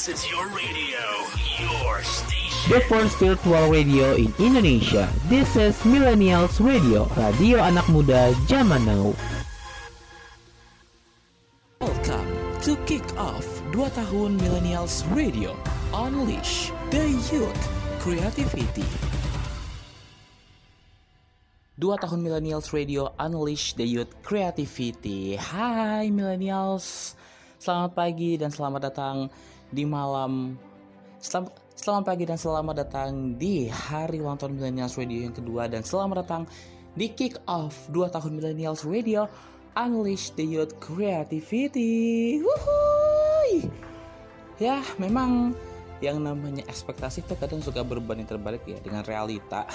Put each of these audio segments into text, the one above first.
This is your radio, your station. The first virtual radio in Indonesia. This is Millennials Radio, radio anak muda zaman now. Welcome to Kick Off 2 tahun Millennials Radio. Unleash the youth creativity. 2 tahun Millennials Radio Unleash the Youth Creativity Hai Millennials Selamat pagi dan selamat datang di malam Selamat, selamat pagi dan selamat datang di hari ulang tahun Millennials Radio yang kedua Dan selamat datang di Kick Off 2 tahun Millennials Radio Unleash the Youth Creativity Wuhui Ya memang yang namanya ekspektasi itu kadang suka berbanding terbalik ya dengan realita.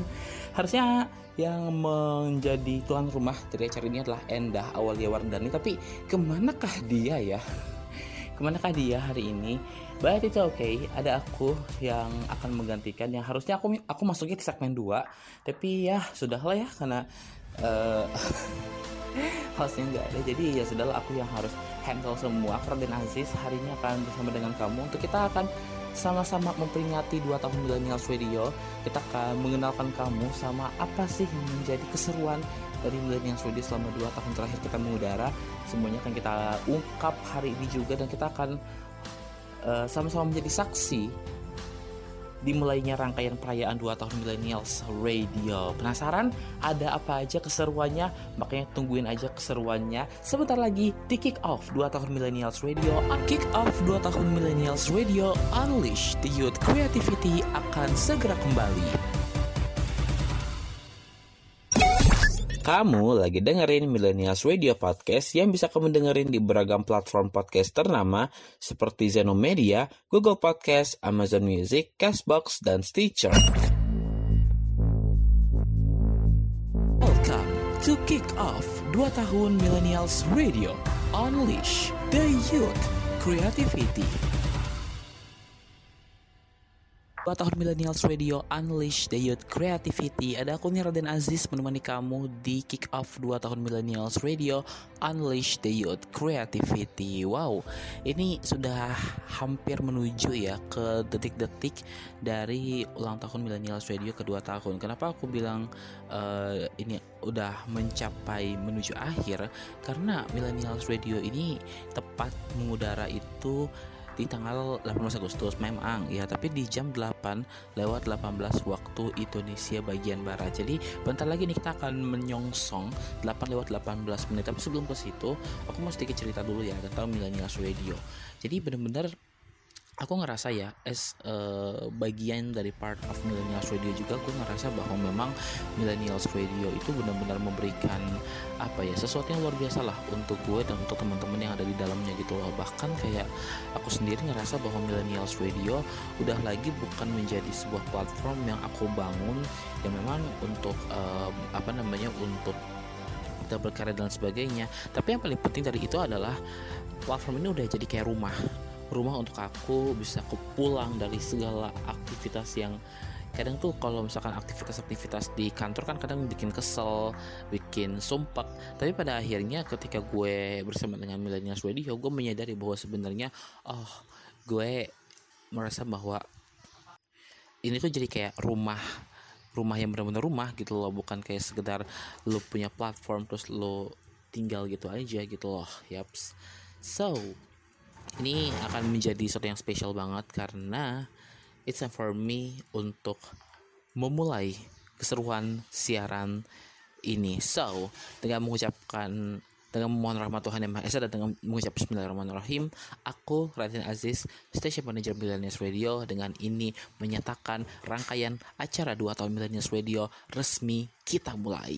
Harusnya yang menjadi tuan rumah dari acara ini adalah Endah Awalia Wardani, tapi ke manakah dia ya? Ke manakah dia hari ini? But itu oke, okay. ada aku yang akan menggantikan yang harusnya aku aku masuknya di segmen 2 Tapi ya sudahlah ya karena uh, hostnya nggak ada. Jadi ya sudahlah aku yang harus handle semua. Raden Aziz hari ini akan bersama dengan kamu. Untuk kita akan sama-sama memperingati dua tahun Millennials Radio kita akan mengenalkan kamu sama apa sih yang menjadi keseruan dari Millennials Radio selama dua tahun terakhir kita mengudara semuanya akan kita ungkap hari ini juga dan kita akan uh, sama-sama menjadi saksi dimulainya rangkaian perayaan 2 tahun Millennials Radio. Penasaran ada apa aja keseruannya? Makanya tungguin aja keseruannya. Sebentar lagi di Kick Off 2 tahun Millennials Radio. Kick Off 2 tahun Millennials Radio Unleash the Youth Creativity akan segera kembali. Kamu lagi dengerin Millennials Radio Podcast yang bisa kamu dengerin di beragam platform podcast ternama seperti Zeno Media, Google Podcast, Amazon Music, Castbox, dan Stitcher. Welcome to Kick Off 2 tahun Millennials Radio. Unleash the Youth Creativity. 2 tahun Millennials Radio Unleash the Youth Creativity. Ada aku nih Raden Aziz menemani kamu di Kick Off 2 tahun Millennials Radio Unleash the Youth Creativity. Wow, ini sudah hampir menuju ya ke detik-detik dari ulang tahun Millennials Radio kedua tahun. Kenapa aku bilang uh, ini udah mencapai menuju akhir? Karena Millennials Radio ini tepat mengudara itu di tanggal 18 Agustus memang ya tapi di jam 8 lewat 18 waktu Indonesia bagian barat. Jadi bentar lagi nih kita akan menyongsong 8 lewat 18 menit. Tapi sebelum ke situ aku mau sedikit cerita dulu ya tentang Millennials Radio jadi benar-benar aku ngerasa ya as uh, bagian dari part of Millennials Radio juga aku ngerasa bahwa memang Millennials Radio itu benar-benar memberikan apa ya sesuatu yang luar biasa lah untuk gue dan untuk teman-teman yang ada di dalamnya gitu loh. Bahkan kayak aku sendiri ngerasa bahwa Millennials Radio udah lagi bukan menjadi sebuah platform yang aku bangun yang memang untuk um, apa namanya untuk kita berkarya dan sebagainya. Tapi yang paling penting dari itu adalah platform ini udah jadi kayak rumah rumah untuk aku bisa aku pulang dari segala aktivitas yang kadang tuh kalau misalkan aktivitas-aktivitas di kantor kan kadang bikin kesel, bikin sumpah. Tapi pada akhirnya ketika gue bersama dengan Millennials Radio, gue menyadari bahwa sebenarnya oh gue merasa bahwa ini tuh jadi kayak rumah rumah yang benar-benar rumah gitu loh. Bukan kayak sekedar lo punya platform terus lo tinggal gitu aja gitu loh. Yaps. So ini akan menjadi sesuatu yang spesial banget karena it's time for me untuk memulai keseruan siaran ini. So, dengan mengucapkan dengan memohon rahmat Tuhan Yang Maha Esa dan dengan mengucap Bismillahirrahmanirrahim, aku Raden Aziz, Station Manager Millennials Radio dengan ini menyatakan rangkaian acara 2 tahun Millennials Radio resmi kita mulai.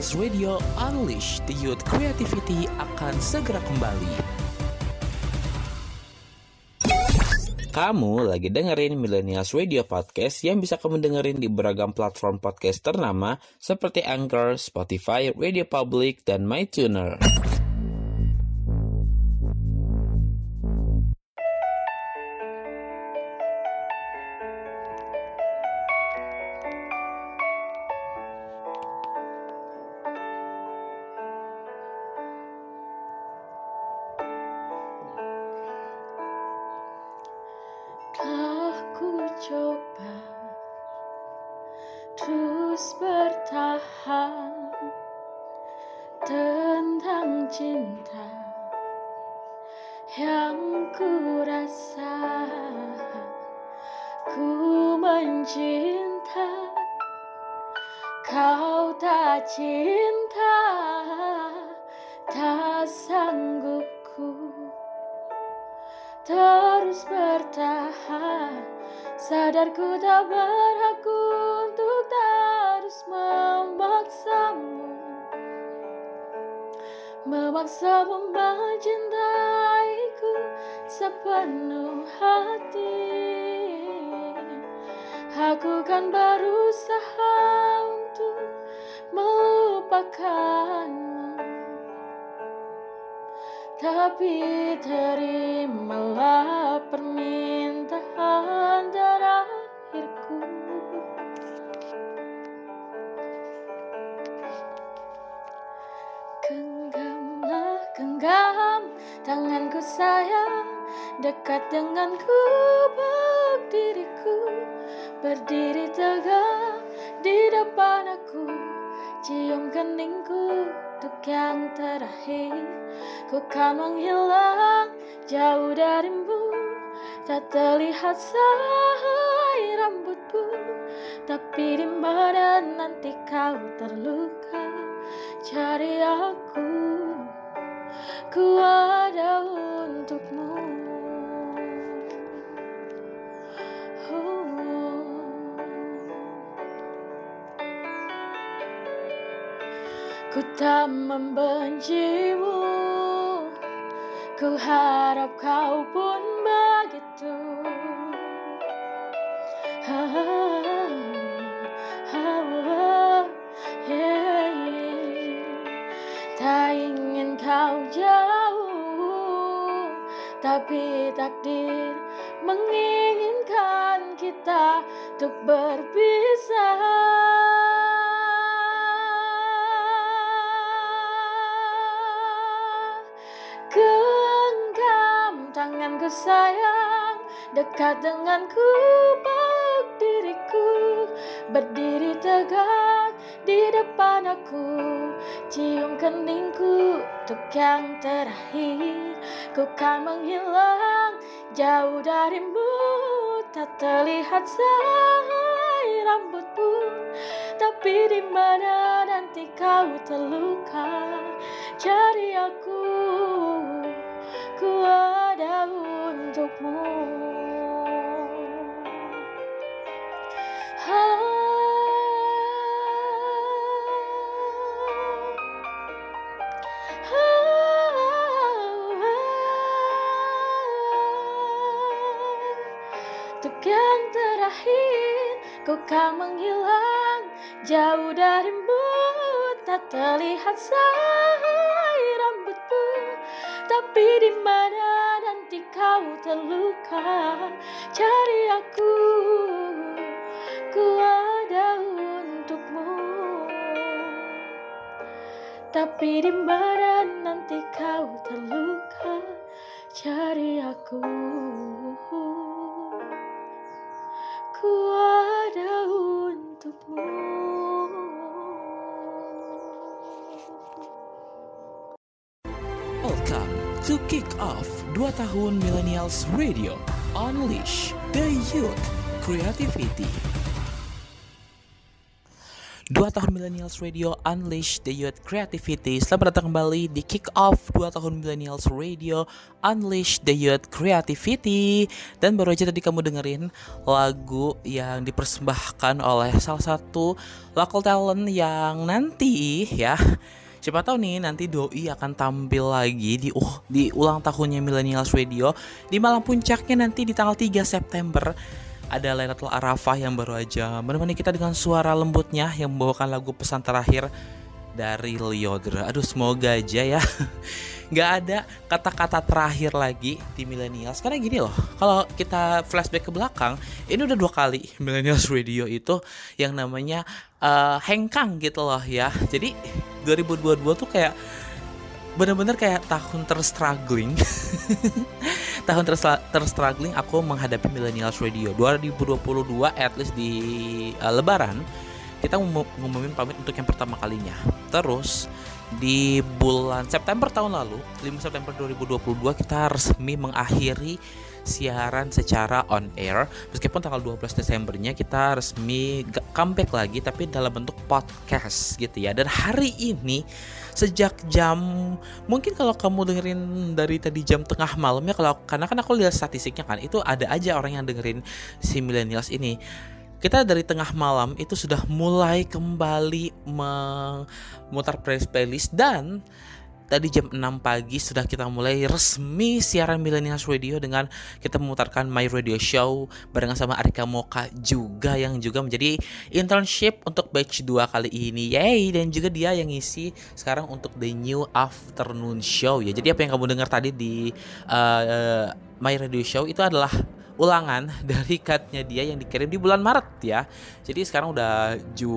Millennials Radio Unleash the Youth Creativity akan segera kembali. Kamu lagi dengerin Millennials Radio Podcast yang bisa kamu dengerin di beragam platform podcast ternama seperti Anchor, Spotify, Radio Public, dan MyTuner. Terus bertahan. Sadarku tak berhak untuk terus memaksamu. Memaksamu mencintaiku sepenuh hati. Aku kan berusaha untuk melupakanmu tapi terimalah permintaan terakhirku. Genggamlah, genggam tanganku sayang Dekat denganku, peluk diriku. Berdiri tegak di depan aku Cium keningku untuk yang terakhir. Ku kan menghilang jauh darimu. Tak terlihat sehelai rambutku Tapi di mana nanti kau terluka. Cari aku. Ku ada untukmu Ku tak membencimu. Ku harap kau pun begitu. Yeah. Tak ingin kau jauh Tapi takdir menginginkan kita untuk berpisah Tanganku sayang Dekat denganku peluk diriku. Berdiri tegak di depan aku Cium keningku untuk yang terakhir. Ku kan menghilang jauh darimu Tak terlihat sehelai rambut Tapi di mana nanti kau terluka? Cari aku Ku ada untukmu. Untuk yang terakhir Kau kan menghilang. Jauh darimu Tak terlihat sehelai rambutku. Tapi di mana kau terluka Cari aku. Ku ada untukmu. Tapi di mana nanti kau terluka Cari aku. Ku ada untukmu to Kick Off 2 tahun Millennials Radio Unleash the Youth Creativity. 2 tahun Millennials Radio Unleash the Youth Creativity. Selamat datang kembali di Kick Off 2 tahun Millennials Radio Unleash the Youth Creativity. Dan baru aja tadi kamu dengerin lagu yang dipersembahkan oleh salah satu local talent yang nanti ya Siapa tahu nih nanti Doi akan tampil lagi di uh, di ulang tahunnya Millennials Radio di malam puncaknya nanti di tanggal 3 September. Ada Lailatul Arafah yang baru aja menemani kita dengan suara lembutnya yang membawakan lagu pesan terakhir dari Liodra. Aduh semoga aja ya nggak ada kata-kata terakhir lagi di Millennials karena gini loh kalau kita flashback ke belakang ini udah dua kali Millennials Radio itu yang namanya uh, hengkang gitu loh ya jadi 2022 tuh kayak bener-bener kayak tahun terstruggling. Tahun terstruggling aku menghadapi Millennials Radio. 2022 at least di uh, lebaran kita ngumumin pamit untuk yang pertama kalinya. Terus di bulan September tahun lalu 5 September 2022 kita resmi mengakhiri siaran secara on air. Meskipun tanggal 12 Desembernya kita resmi comeback lagi tapi dalam bentuk podcast gitu ya. Dan hari ini sejak jam mungkin kalau kamu dengerin dari tadi jam tengah malam ya kalau karena kan aku lihat statistiknya kan itu ada aja orang yang dengerin si millennials ini. Kita dari tengah malam itu sudah mulai kembali memutar playlist dan tadi jam 6 pagi sudah kita mulai resmi siaran Millennials Radio dengan kita memutarkan My Radio Show barengan sama Arika Moka juga yang juga menjadi internship untuk batch 2 kali ini. Yay dan juga dia yang ngisi sekarang untuk The New Afternoon Show ya. Jadi apa yang kamu dengar tadi di uh, My Radio Show itu adalah ulangan dari cutnya dia yang dikirim di bulan Maret ya. Jadi sekarang udah Ju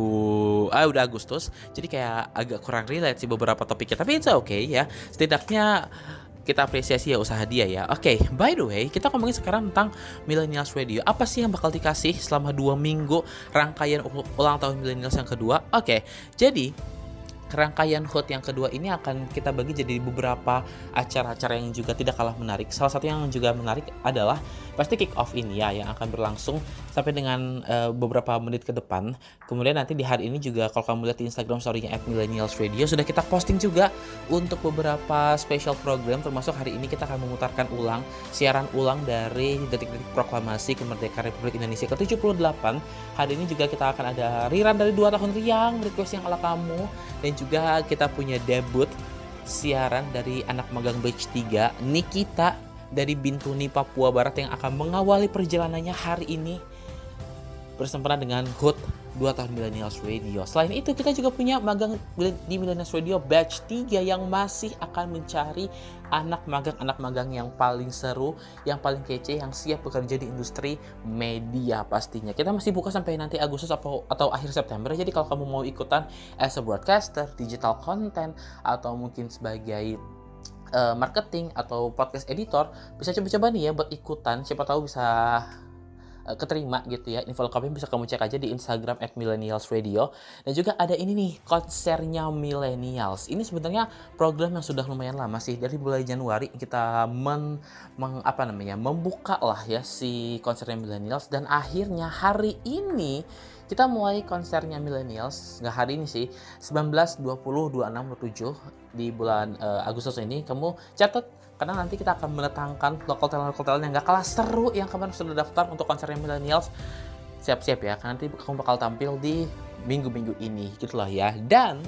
ah udah Agustus. Jadi kayak agak kurang relate sih beberapa topiknya. Tapi itu oke okay, ya. Setidaknya kita apresiasi ya usaha dia ya. Oke, okay, by the way, kita ngomongin sekarang tentang Millennials Radio. Apa sih yang bakal dikasih selama dua minggu rangkaian ulang tahun Millennials yang kedua? Oke, okay, jadi rangkaian HOT yang kedua ini akan kita bagi jadi beberapa acara-acara yang juga tidak kalah menarik. Salah satu yang juga menarik adalah pasti kick off ini ya yang akan berlangsung sampai dengan uh, beberapa menit ke depan. Kemudian nanti di hari ini juga kalau kamu lihat di Instagram story-nya Millennials Radio sudah kita posting juga untuk beberapa special program termasuk hari ini kita akan memutarkan ulang siaran ulang dari detik-detik proklamasi kemerdekaan Republik Indonesia ke-78. Hari ini juga kita akan ada rerun dari dua tahun riang request yang ala kamu dan kita punya debut siaran dari anak magang batch 3 Nikita dari Bintuni Papua Barat yang akan mengawali perjalanannya hari ini bersempena dengan HUT 2 tahun Millennials Radio. Selain itu kita juga punya magang di Millennials Radio batch 3 yang masih akan mencari anak magang-anak magang yang paling seru, yang paling kece, yang siap bekerja di industri media pastinya. Kita masih buka sampai nanti Agustus atau, atau akhir September. Jadi kalau kamu mau ikutan as a broadcaster, digital content atau mungkin sebagai uh, marketing atau podcast editor bisa coba-coba nih ya buat ikutan siapa tahu bisa uh, keterima gitu ya. Info lengkapnya bisa kamu cek aja di Instagram at millennials radio dan juga ada ini nih konsernya millennials. Ini sebenarnya program yang sudah lumayan lama sih. Dari mulai Januari kita men, meng, apa namanya membuka lah ya si konsernya millennials. Dan akhirnya hari ini kita mulai konsernya millennials. Nggak hari ini sih 19 20 26 27 di bulan uh, Agustus ini. Kamu catat karena nanti kita akan menetangkan lokal talent lokal talent yang nggak kalah seru yang kemarin sudah daftar untuk konsernya millennials. Siap-siap ya karena nanti kamu bakal tampil di minggu-minggu ini gitu loh ya. Dan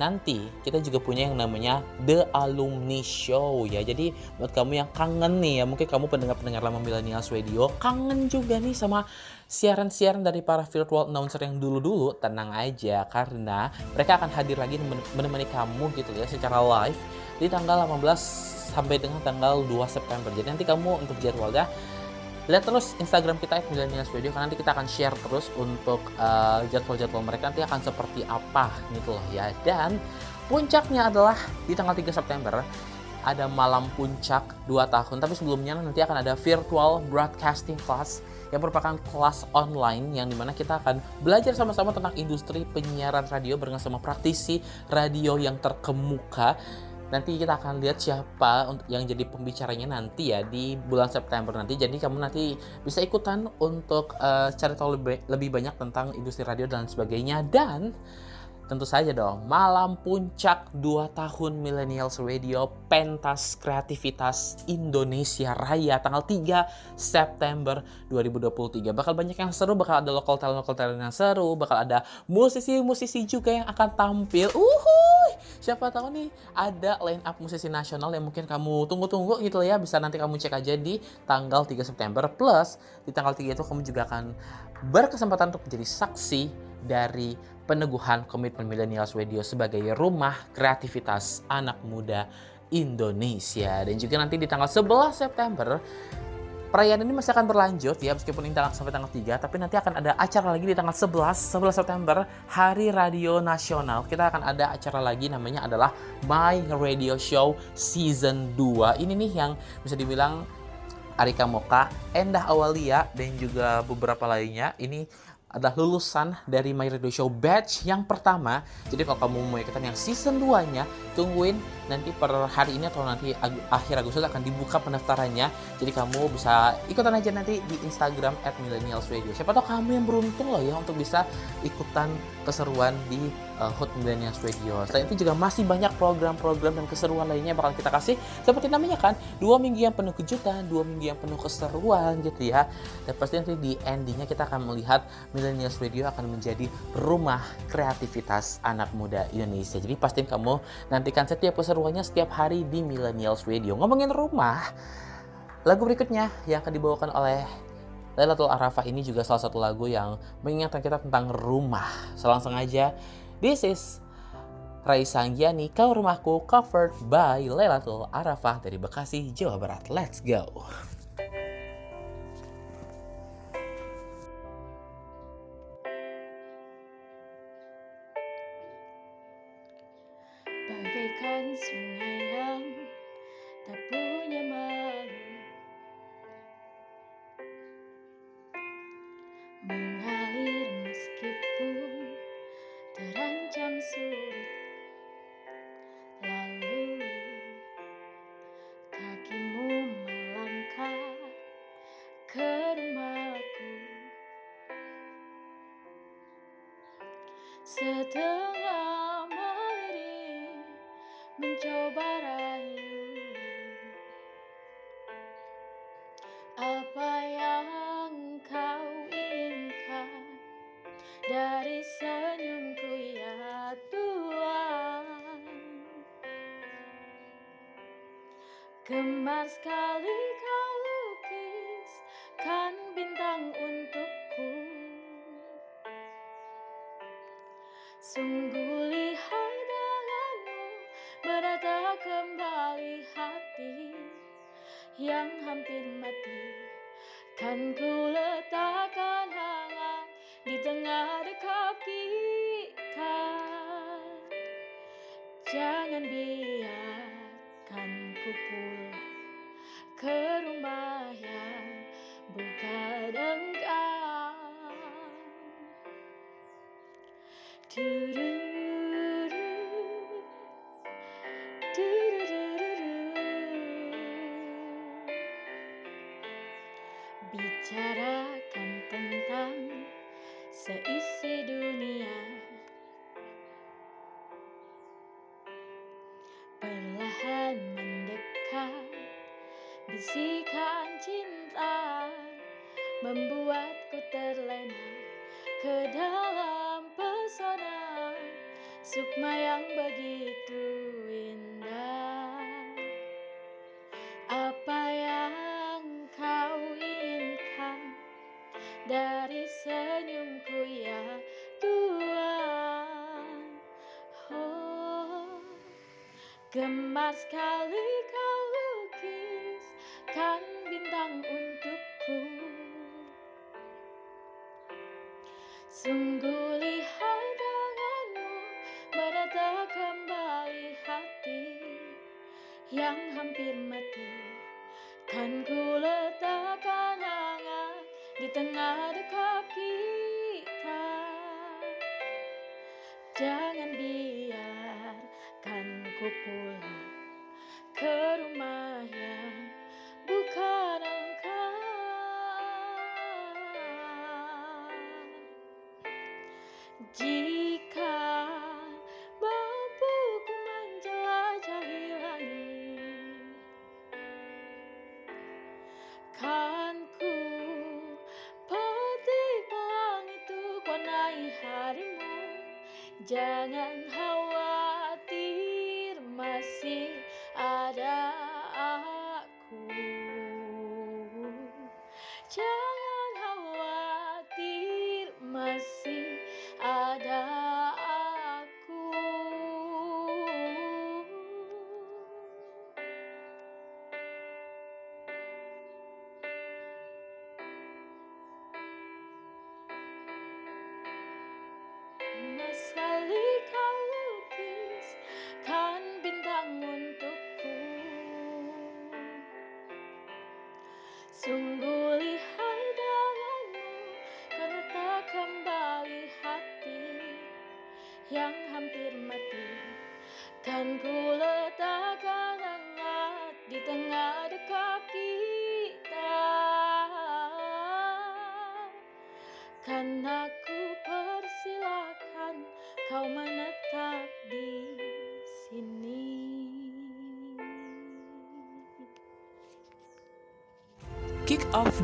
nanti kita juga punya yang namanya The Alumni Show ya. Jadi buat kamu yang kangen nih ya, mungkin kamu pendengar-pendengar lama Millennials Radio, kangen juga nih sama siaran-siaran dari para virtual announcer yang dulu-dulu, tenang aja. Karena mereka akan hadir lagi menemani kamu gitu ya secara live di tanggal 18 sampai dengan tanggal 2 September. Jadi nanti kamu untuk jadwalnya lihat terus Instagram kita Millennials Radio karena nanti kita akan share terus untuk uh, jadwal-jadwal mereka nanti akan seperti apa gitu loh ya. Dan puncaknya adalah di tanggal 3 September ada malam puncak 2 tahun. Tapi sebelumnya nanti akan ada virtual broadcasting class yang merupakan kelas online yang di mana kita akan belajar sama-sama tentang industri penyiaran radio bersama sama praktisi radio yang terkemuka nanti kita akan lihat siapa yang jadi pembicaranya nanti ya di bulan September nanti. Jadi kamu nanti bisa ikutan untuk uh, cari tahu lebih, lebih banyak tentang industri radio dan sebagainya dan Tentu saja dong, malam puncak 2 tahun Millennials Radio Pentas Kreativitas Indonesia Raya tanggal 3 September 2023. Bakal banyak yang seru, bakal ada lokal talent-lokal talent yang seru, bakal ada musisi-musisi juga yang akan tampil. Uhuy! Siapa tahu nih ada line up musisi nasional yang mungkin kamu tunggu-tunggu gitu ya. Bisa nanti kamu cek aja di tanggal 3 September. Plus, di tanggal 3 itu kamu juga akan berkesempatan untuk menjadi saksi dari peneguhan komitmen Millennials Radio sebagai rumah kreativitas anak muda Indonesia. Dan juga nanti di tanggal 11 September Perayaan ini masih akan berlanjut ya meskipun ini sampai tanggal 3 tapi nanti akan ada acara lagi di tanggal 11 11 September Hari Radio Nasional. Kita akan ada acara lagi namanya adalah My Radio Show Season 2. Ini nih yang bisa dibilang Arika Moka, Endah Awalia dan juga beberapa lainnya ini adalah lulusan dari My Radio Show batch yang pertama. Jadi kalau kamu mau ikutan yang season 2-nya, tungguin nanti per hari ini atau nanti ag akhir Agustus akan dibuka pendaftarannya. Jadi kamu bisa ikutan aja nanti di Instagram at Millennials Radio. Siapa tahu kamu yang beruntung loh ya untuk bisa ikutan keseruan di uh, Hot Millennials Radio. Selain itu juga masih banyak program-program dan keseruan lainnya bakal kita kasih. Seperti namanya kan, dua minggu yang penuh kejutan, dua minggu yang penuh keseruan gitu ya. Dan pasti nanti di endingnya kita akan melihat Millennials Radio akan menjadi rumah kreativitas anak muda Indonesia. Jadi pastiin kamu nantikan setiap keseruan keseruannya setiap hari di Millennials Radio. Ngomongin rumah, lagu berikutnya yang akan dibawakan oleh Lailatul Arafah ini juga salah satu lagu yang mengingatkan kita tentang rumah. Selangsung aja, this is Raisa Anggiani, Kau Rumahku, covered by Lailatul Arafah dari Bekasi, Jawa Barat. Let's go! Setengah melirik mencoba rayu apa yang kau inginkan? Dari senyumku ya Tuhan. Gemar sekali Bisikan cinta Membuatku terlena Ke dalam pesona Sukma yang begitu indah. Apa yang kau inginkan Dari senyumku ya Tuhan? Oh Gemar sekali kau lukiskan hampir mati. Kan ku letakkan hangat di tengah dekap kita. Jangan biarkan ku pulang ke rumah yang bukan engkau. Jika khawatir masih ada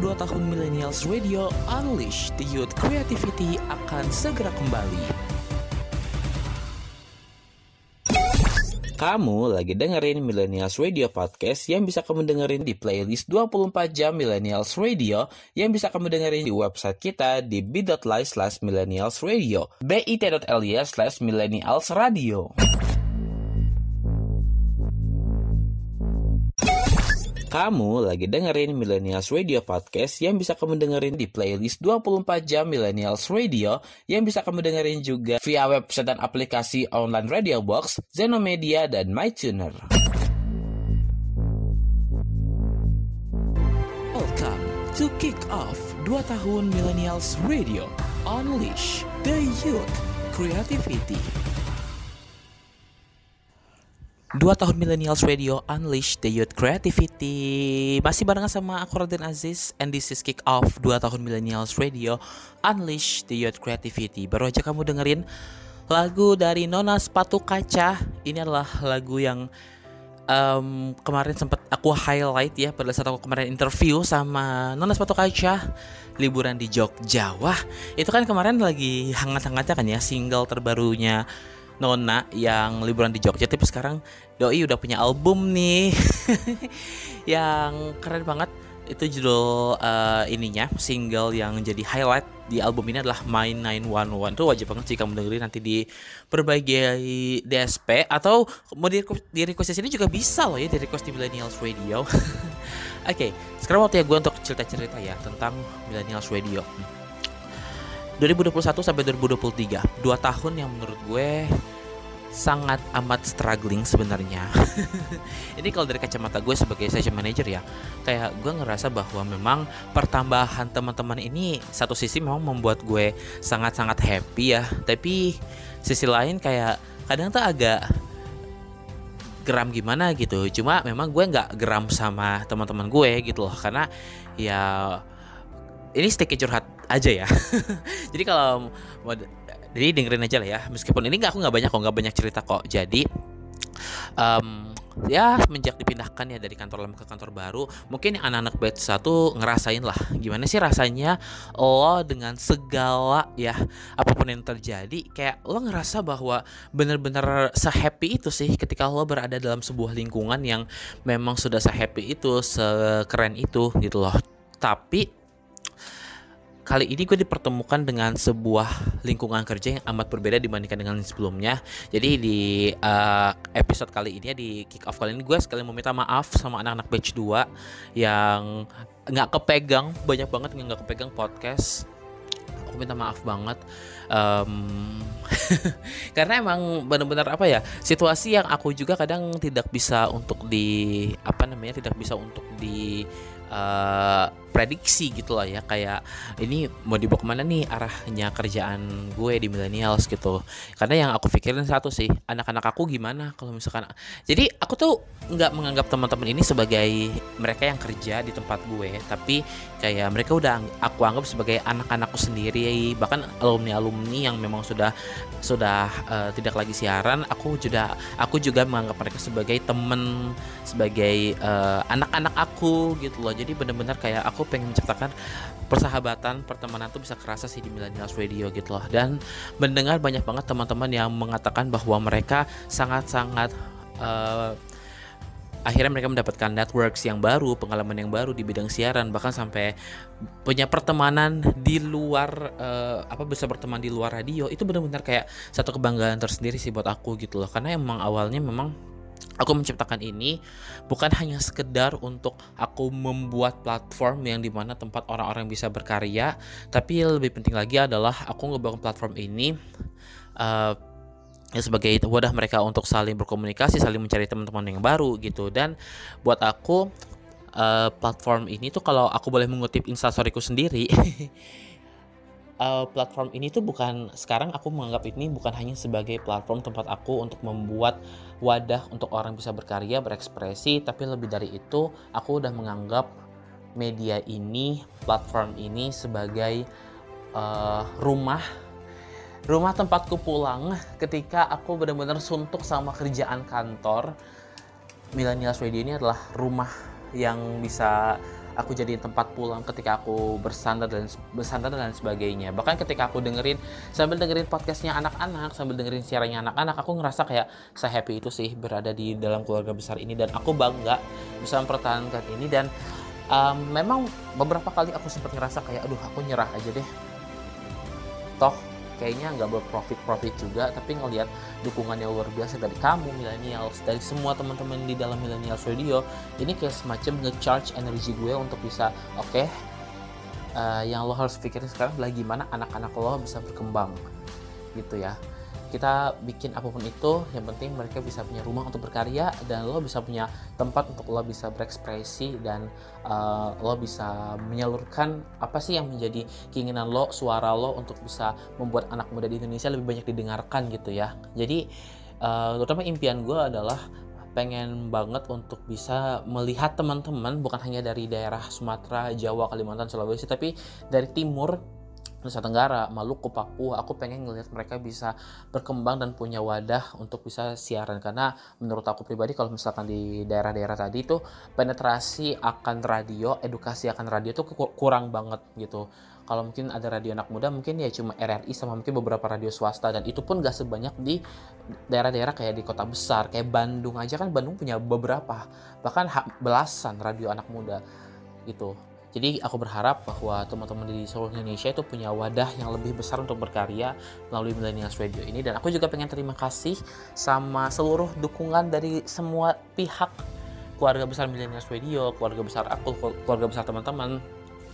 2 tahun Millennials Radio Unleash the Youth Creativity akan segera kembali. Kamu lagi dengerin Millennials Radio Podcast yang bisa kamu dengerin di playlist 24 jam Millennials Radio yang bisa kamu dengerin di website kita di bit.ly slash millennials radio bit.ly slash millennials radio. Kamu lagi dengerin Millennials Radio Podcast yang bisa kamu dengerin di playlist 24 jam Millennials Radio yang bisa kamu dengerin juga via website dan aplikasi online Radio Box, Zenomedia, dan MyTuner. Welcome to Kick Off 2 tahun Millennials Radio Unleash the Youth Creativity. Dua tahun Millennials Radio Unleash the Youth Creativity. Masih barengan sama aku Raden Aziz And this is Kick Off Dua tahun Millennials Radio Unleash the Youth Creativity. Baru aja kamu dengerin lagu dari Nona Sepatu Kaca. Ini adalah lagu yang em, kemarin sempat aku highlight ya pada saat aku kemarin interview sama Nona Sepatu Kaca liburan di Jogja. Wah, itu kan kemarin lagi hangat-hangatnya kan ya single terbarunya Nona yang liburan di Jogja tapi sekarang doi udah punya album nih. Yang keren banget. Itu judul eh, ininya single yang jadi highlight di album ini adalah My 911 itu wajib banget sih kamu dengerin nanti di berbagai DSP atau mau di, di request di sini juga bisa loh ya di request di Millennials Radio. Oke, sekarang waktu ya gue untuk cerita-cerita ya tentang Millennials Radio 2021 sampai 2023 Dua tahun yang menurut gue sangat amat struggling sebenarnya. Ini kalau dari kacamata gue sebagai session manager ya Kayak gue ngerasa bahwa memang pertambahan teman-teman ini Satu sisi memang membuat gue sangat-sangat happy ya. Tapi sisi lain kayak kadang tuh agak geram gimana gitu. Cuma memang gue nggak geram sama teman-teman gue gitu loh. Karena ya ini sedikit curhat aja ya. jadi kalau mau jadi dengerin aja lah ya. Meskipun ini nggak aku nggak banyak kok nggak banyak cerita kok. Jadi em, ya semenjak dipindahkan ya dari kantor lama ke kantor baru, mungkin anak-anak batch satu ngerasain lah gimana sih rasanya lo dengan segala ya apa pun yang terjadi kayak lo ngerasa bahwa bener-bener sehappy itu sih ketika lo berada dalam sebuah lingkungan yang memang sudah sehappy itu, sekeren itu gitu loh. Tapi kali ini gue dipertemukan dengan sebuah lingkungan kerja yang amat berbeda dibandingkan dengan sebelumnya. Jadi di uh, episode kali ini di kick off kali ini gue sekali mau minta maaf sama anak-anak batch 2 yang nggak kepegang banyak banget yang nggak kepegang podcast aku minta maaf banget Em, karena emang benar-benar apa ya situasi yang aku juga kadang tidak bisa untuk di apa namanya tidak bisa untuk di eh, prediksi gitu lah ya kayak ini mau dibawa ke mana nih arahnya kerjaan gue di millennials gitu. Karena yang aku pikirin satu sih anak-anak aku gimana kalau misalkan jadi aku tuh nggak menganggap teman-teman ini sebagai mereka yang kerja di tempat gue tapi kayak mereka udah aku anggap sebagai anak-anakku sendiri. Bahkan alumni alumni yang memang sudah sudah eh, tidak lagi siaran aku juga aku juga menganggap mereka sebagai temen sebagai eh, anak-anak aku gitu loh. Jadi benar-benar kayak aku pengen menciptakan persahabatan pertemanan tuh bisa kerasa sih di Millennials Radio gitu loh dan mendengar banyak banget teman-teman yang mengatakan bahwa mereka sangat-sangat eh, akhirnya mereka mendapatkan networks yang baru, pengalaman yang baru di bidang siaran, bahkan sampai punya pertemanan di luar eh, apa bisa berteman di luar radio itu benar-benar kayak satu kebanggaan tersendiri sih buat aku gitu loh. Karena emang awalnya memang aku menciptakan ini bukan hanya sekedar untuk aku membuat platform yang di mana tempat orang-orang bisa berkarya, tapi lebih penting lagi adalah aku ngebangun platform ini ya sebagai wadah mereka untuk saling berkomunikasi, saling mencari teman-teman yang baru gitu. Dan buat aku eh, platform ini tuh kalau aku boleh mengutip instastoryku sendiri, eh, platform ini tuh bukan sekarang aku menganggap ini bukan hanya sebagai platform tempat aku untuk membuat wadah untuk orang bisa berkarya, berekspresi, tapi lebih dari itu aku udah menganggap media ini, platform ini sebagai eh, rumah rumah tempatku pulang ketika aku benar-benar suntuk sama kerjaan kantor. Millennials Radio ini adalah rumah yang bisa aku jadiin tempat pulang ketika aku bersandar dan bersandar dan sebagainya. Bahkan ketika aku dengerin sambil dengerin podcastnya anak-anak, sambil dengerin siarannya anak-anak, aku ngerasa kayak saya happy itu sih berada di dalam keluarga besar ini dan aku bangga bisa mempertahankan ini dan um, memang beberapa kali aku sempat ngerasa kayak aduh aku nyerah aja deh. Toh kayaknya nggak berprofit profit juga tapi ngelihat dukungan yang luar biasa dari kamu millennials dari semua teman-teman di dalam millennials radio ini kayak semacam nge-charge energi gue untuk bisa oke eh, yang lo harus pikirin sekarang adalah gimana anak-anak lo bisa berkembang gitu ya kita bikin apa pun itu yang penting mereka bisa punya rumah untuk berkarya dan lo bisa punya tempat untuk lo bisa berekspresi dan uh, lo bisa menyalurkan apa sih yang menjadi keinginan lo suara lo untuk bisa membuat anak muda di Indonesia lebih banyak didengarkan gitu ya. Jadi uh, terutama impian gue adalah pengen banget untuk bisa melihat teman-teman bukan hanya dari daerah Sumatera, Jawa, Kalimantan, Sulawesi tapi dari timur Nusa Tenggara, Maluku, Papua, aku pengen ngelihat mereka bisa berkembang dan punya wadah untuk bisa siaran karena menurut aku pribadi kalau misalkan di daerah-daerah tadi itu penetrasi akan radio, edukasi akan radio itu ku- kurang banget gitu. Kalau mungkin ada radio anak muda mungkin ya cuma RRI sama mungkin beberapa radio swasta dan itu pun gak sebanyak di daerah-daerah kayak di kota besar kayak Bandung aja kan Bandung punya beberapa bahkan belasan radio anak muda gitu. Jadi aku berharap bahwa teman-teman di seluruh Indonesia itu punya wadah yang lebih besar untuk berkarya melalui Millennials Radio ini. Dan aku juga pengen terima kasih sama seluruh dukungan dari semua pihak. Keluarga besar Millennials Radio, keluarga besar aku, keluarga besar teman-teman.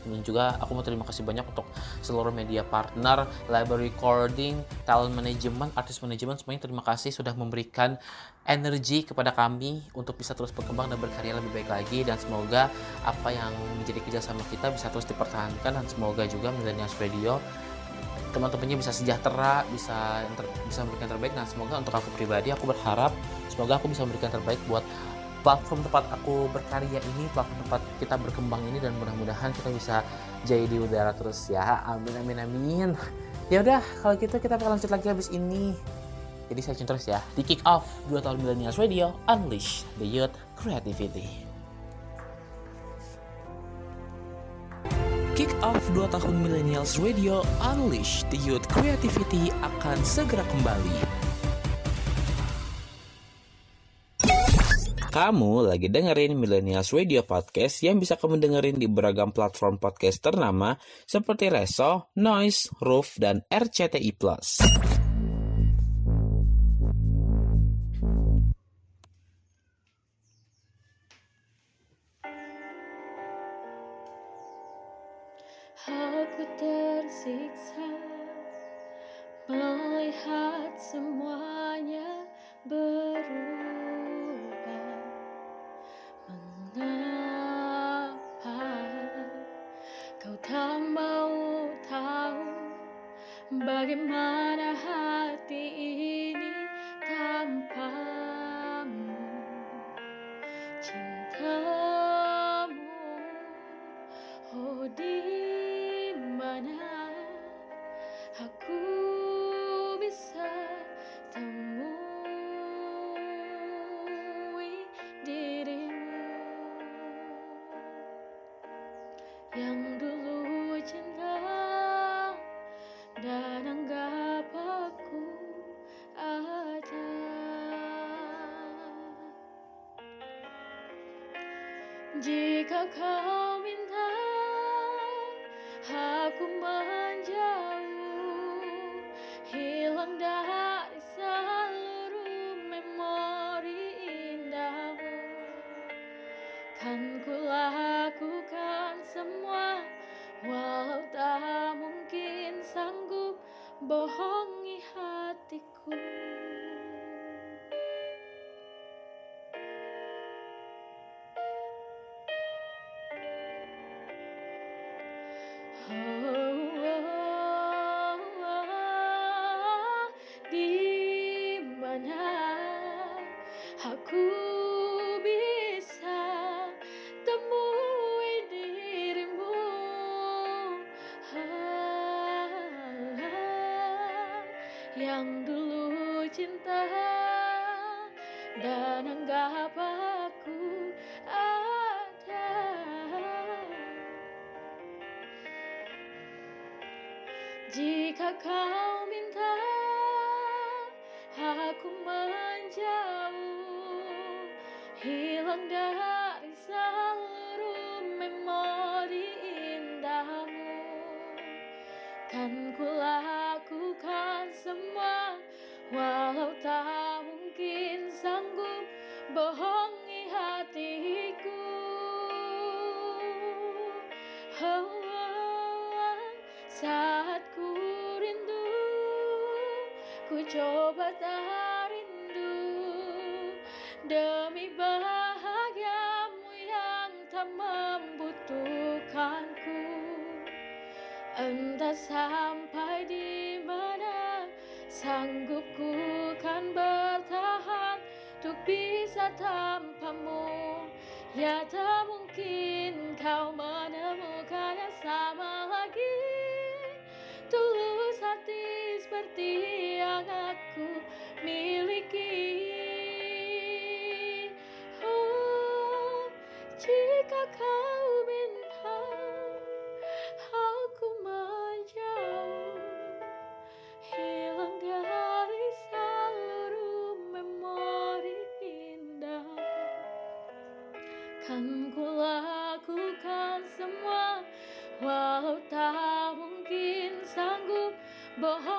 Dan juga aku mau terima kasih banyak untuk seluruh media partner, library recording, talent management, artist management semuanya terima kasih sudah memberikan energi kepada kami untuk bisa terus berkembang dan berkarya lebih baik lagi dan semoga apa yang menjadi kerjasama kita bisa terus dipertahankan dan semoga juga Millennials Radio teman-temannya bisa sejahtera, bisa bisa memberikan terbaik dan semoga untuk aku pribadi aku berharap semoga aku bisa memberikan terbaik buat platform tempat aku berkarya ini, platform tempat kita berkembang ini dan mudah-mudahan kita bisa jaya di udara terus ya. Amin amin amin. Ya udah kalau gitu kita bakal lanjut lagi habis ini. Jadi saya terus ya di kick off 2 tahun Millennials Radio Unleash the Youth Creativity. Kick Off 2 tahun Millennials Radio Unleash the Youth Creativity akan segera kembali. Kamu lagi dengerin Millennials Radio Podcast yang bisa kamu dengerin di beragam platform podcast ternama seperti Reso, Noise, Roof, dan RCTI+. Tersiksa melihat semuanya berubah. Mengapa kau tak mau tahu bagaimana hati ini tanpamu? Cintamu, Jika kau Jika kau minta aku menjauh, hilang dari coba tak rindu demi bahagiamu yang tak membutuhkanku. Entah sampai di mana sanggup ku kan bertahan untuk bisa tanpamu. Ya tak mungkin kau menemukan yang sama lagi Tulus hati seperti Kan ku lakukan semua. Walau tak mungkin sanggup bohongi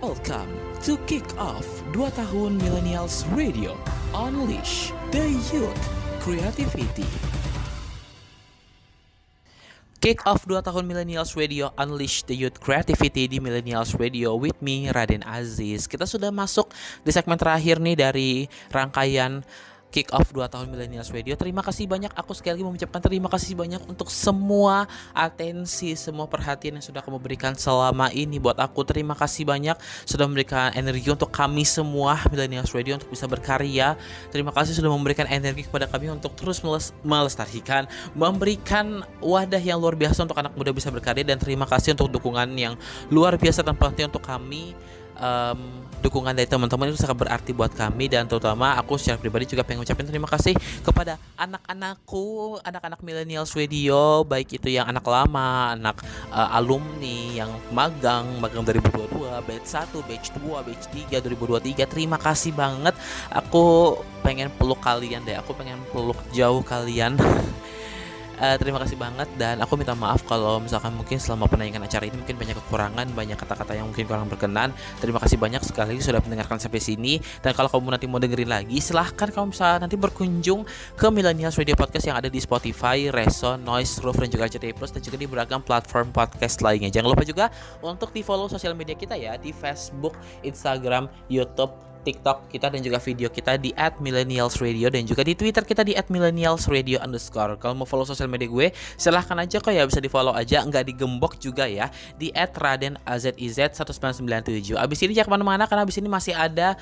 Welcome to Kick Off 2 tahun Millennials Radio. Unleash the Youth Creativity Kick Off 2 tahun Millennials Radio Unleash the Youth Creativity di Millennials Radio with me Raden Aziz. Kita sudah masuk di segmen terakhir nih dari rangkaian kick off 2 tahun Millennials Radio. Terima kasih banyak aku sekali lagi mengucapkan terima kasih banyak untuk semua atensi, semua perhatian yang sudah kamu berikan selama ini buat aku. Terima kasih banyak sudah memberikan energi untuk kami semua Millennials Radio untuk bisa berkarya. Terima kasih sudah memberikan energi kepada kami untuk terus meles melestarikan, memberikan wadah yang luar biasa untuk anak muda bisa berkarya dan terima kasih untuk dukungan yang luar biasa dan penting untuk kami um, dukungan dari teman-teman itu sangat berarti buat kami dan terutama aku secara pribadi juga pengen ucapin terima kasih kepada anak-anakku, anak-anak millennials radio, baik itu yang anak lama, anak uh, alumni yang magang, magang 2022, batch 1, batch 2, batch 3 2023. Terima kasih banget. Aku pengen peluk kalian deh. Aku pengen peluk jauh kalian. Uh, terima kasih banget dan aku minta maaf kalau misalkan mungkin selama penayangan acara ini mungkin banyak kekurangan, banyak kata-kata yang mungkin kurang berkenan. Terima kasih banyak sekali lagi sudah mendengarkan sampai sini. Dan kalau kamu nanti mau dengerin lagi, silahkan kamu bisa nanti berkunjung ke Millennials Radio Podcast yang ada di Spotify, Reson, Noise, Roof, dan juga RCTI Plus dan juga di beragam platform podcast lainnya. Jangan lupa juga untuk di follow sosial media kita ya di Facebook, Instagram, YouTube, TikTok kita dan juga video kita di @millennialsradio dan juga di Twitter kita di @millennialsradio underscore. Kalau mau follow sosial media gue, silahkan aja kok ya bisa di follow aja, nggak digembok juga ya di @radenaziz1997. Abis ini jangan ke mana-mana karena abis ini masih ada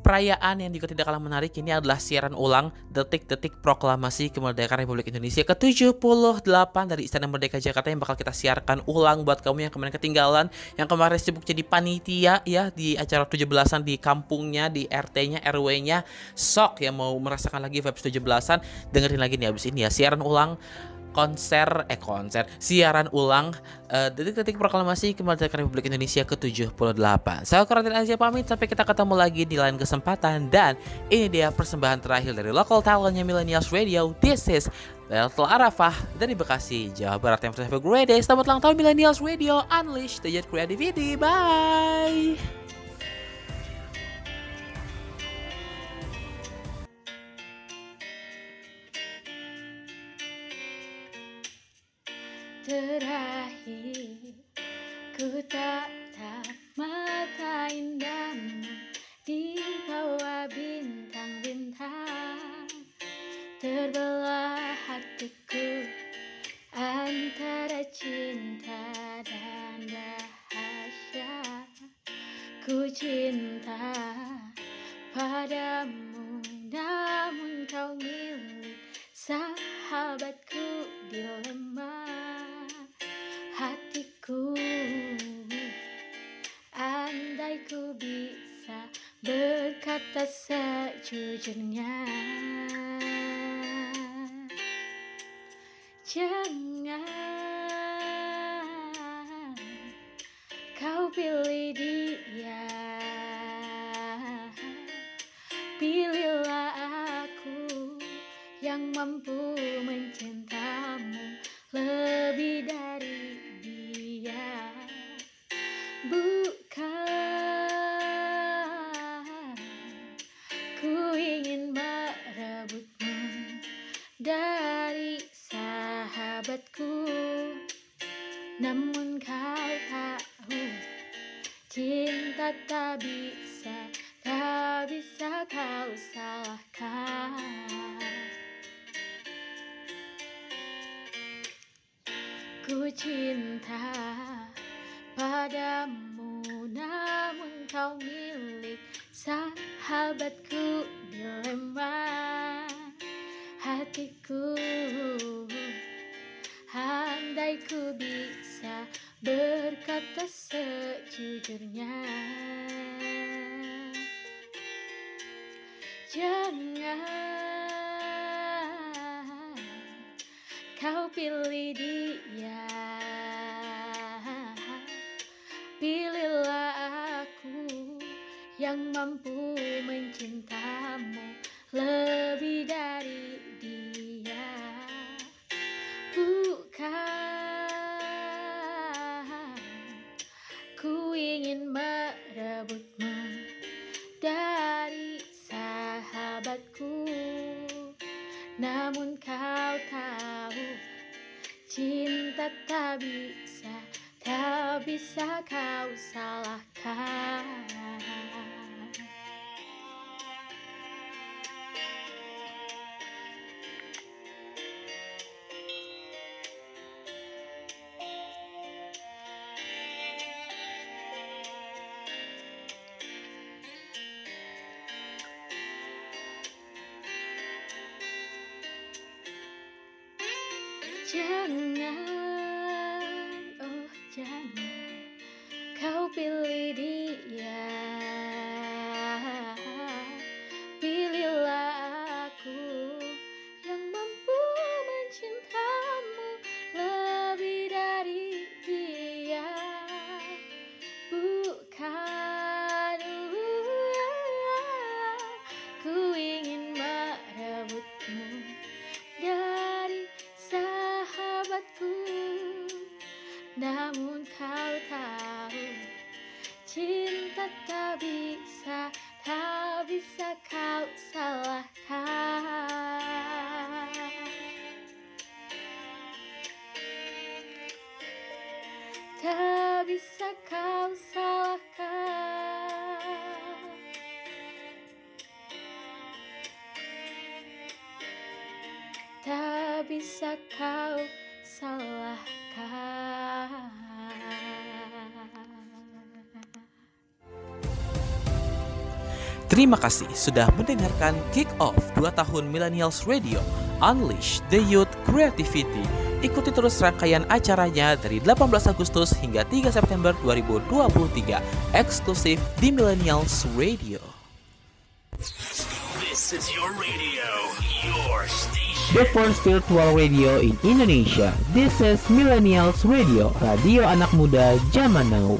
Perayaan yang juga tidak kalah menarik ini adalah siaran ulang detik-detik proklamasi kemerdekaan Republik Indonesia ke-78 dari Istana Merdeka Jakarta yang bakal kita siarkan ulang buat kamu yang kemarin ketinggalan, yang kemarin sibuk jadi panitia ya di acara 17-an di kampungnya, di RT-nya, RW-nya. Sok yang mau merasakan lagi vibes 17-an, dengerin lagi nih abis ini ya siaran ulang konser eh konser siaran ulang uh, detik-detik proklamasi kemerdekaan Republik Indonesia ke-78. Saya Karatin Asia pamit sampai kita ketemu lagi di lain kesempatan dan ini dia persembahan terakhir dari local talentnya Millennials Radio. This is Leltel Arafah dari Bekasi, Jawa Barat yang have a great day. Selamat ulang tahun Millennials Radio. Unleash the creativity. Bye. Terakhir. Ku tatap mata indahmu Di bawah bintang-bintang. Terbelah hatiku Antara cinta dan rahasia. Ku cinta padamu Namun kau milik sahabatku dilema hatiku. Andai ku bisa berkata sejujurnya. Jangan kau pilih dia. Pilihlah aku yang mampu Jangan kau pilih dia. Pilihlah aku yang mampu Terima kasih sudah mendengarkan Kick Off 2 tahun Millennials Radio Unleash the Youth Creativity. Ikuti terus rangkaian acaranya dari 18 Agustus hingga 3 September 2023 eksklusif di Millennials Radio. This is your radio, your station. The first virtual radio in Indonesia. This is Millennials Radio, radio anak muda zaman now.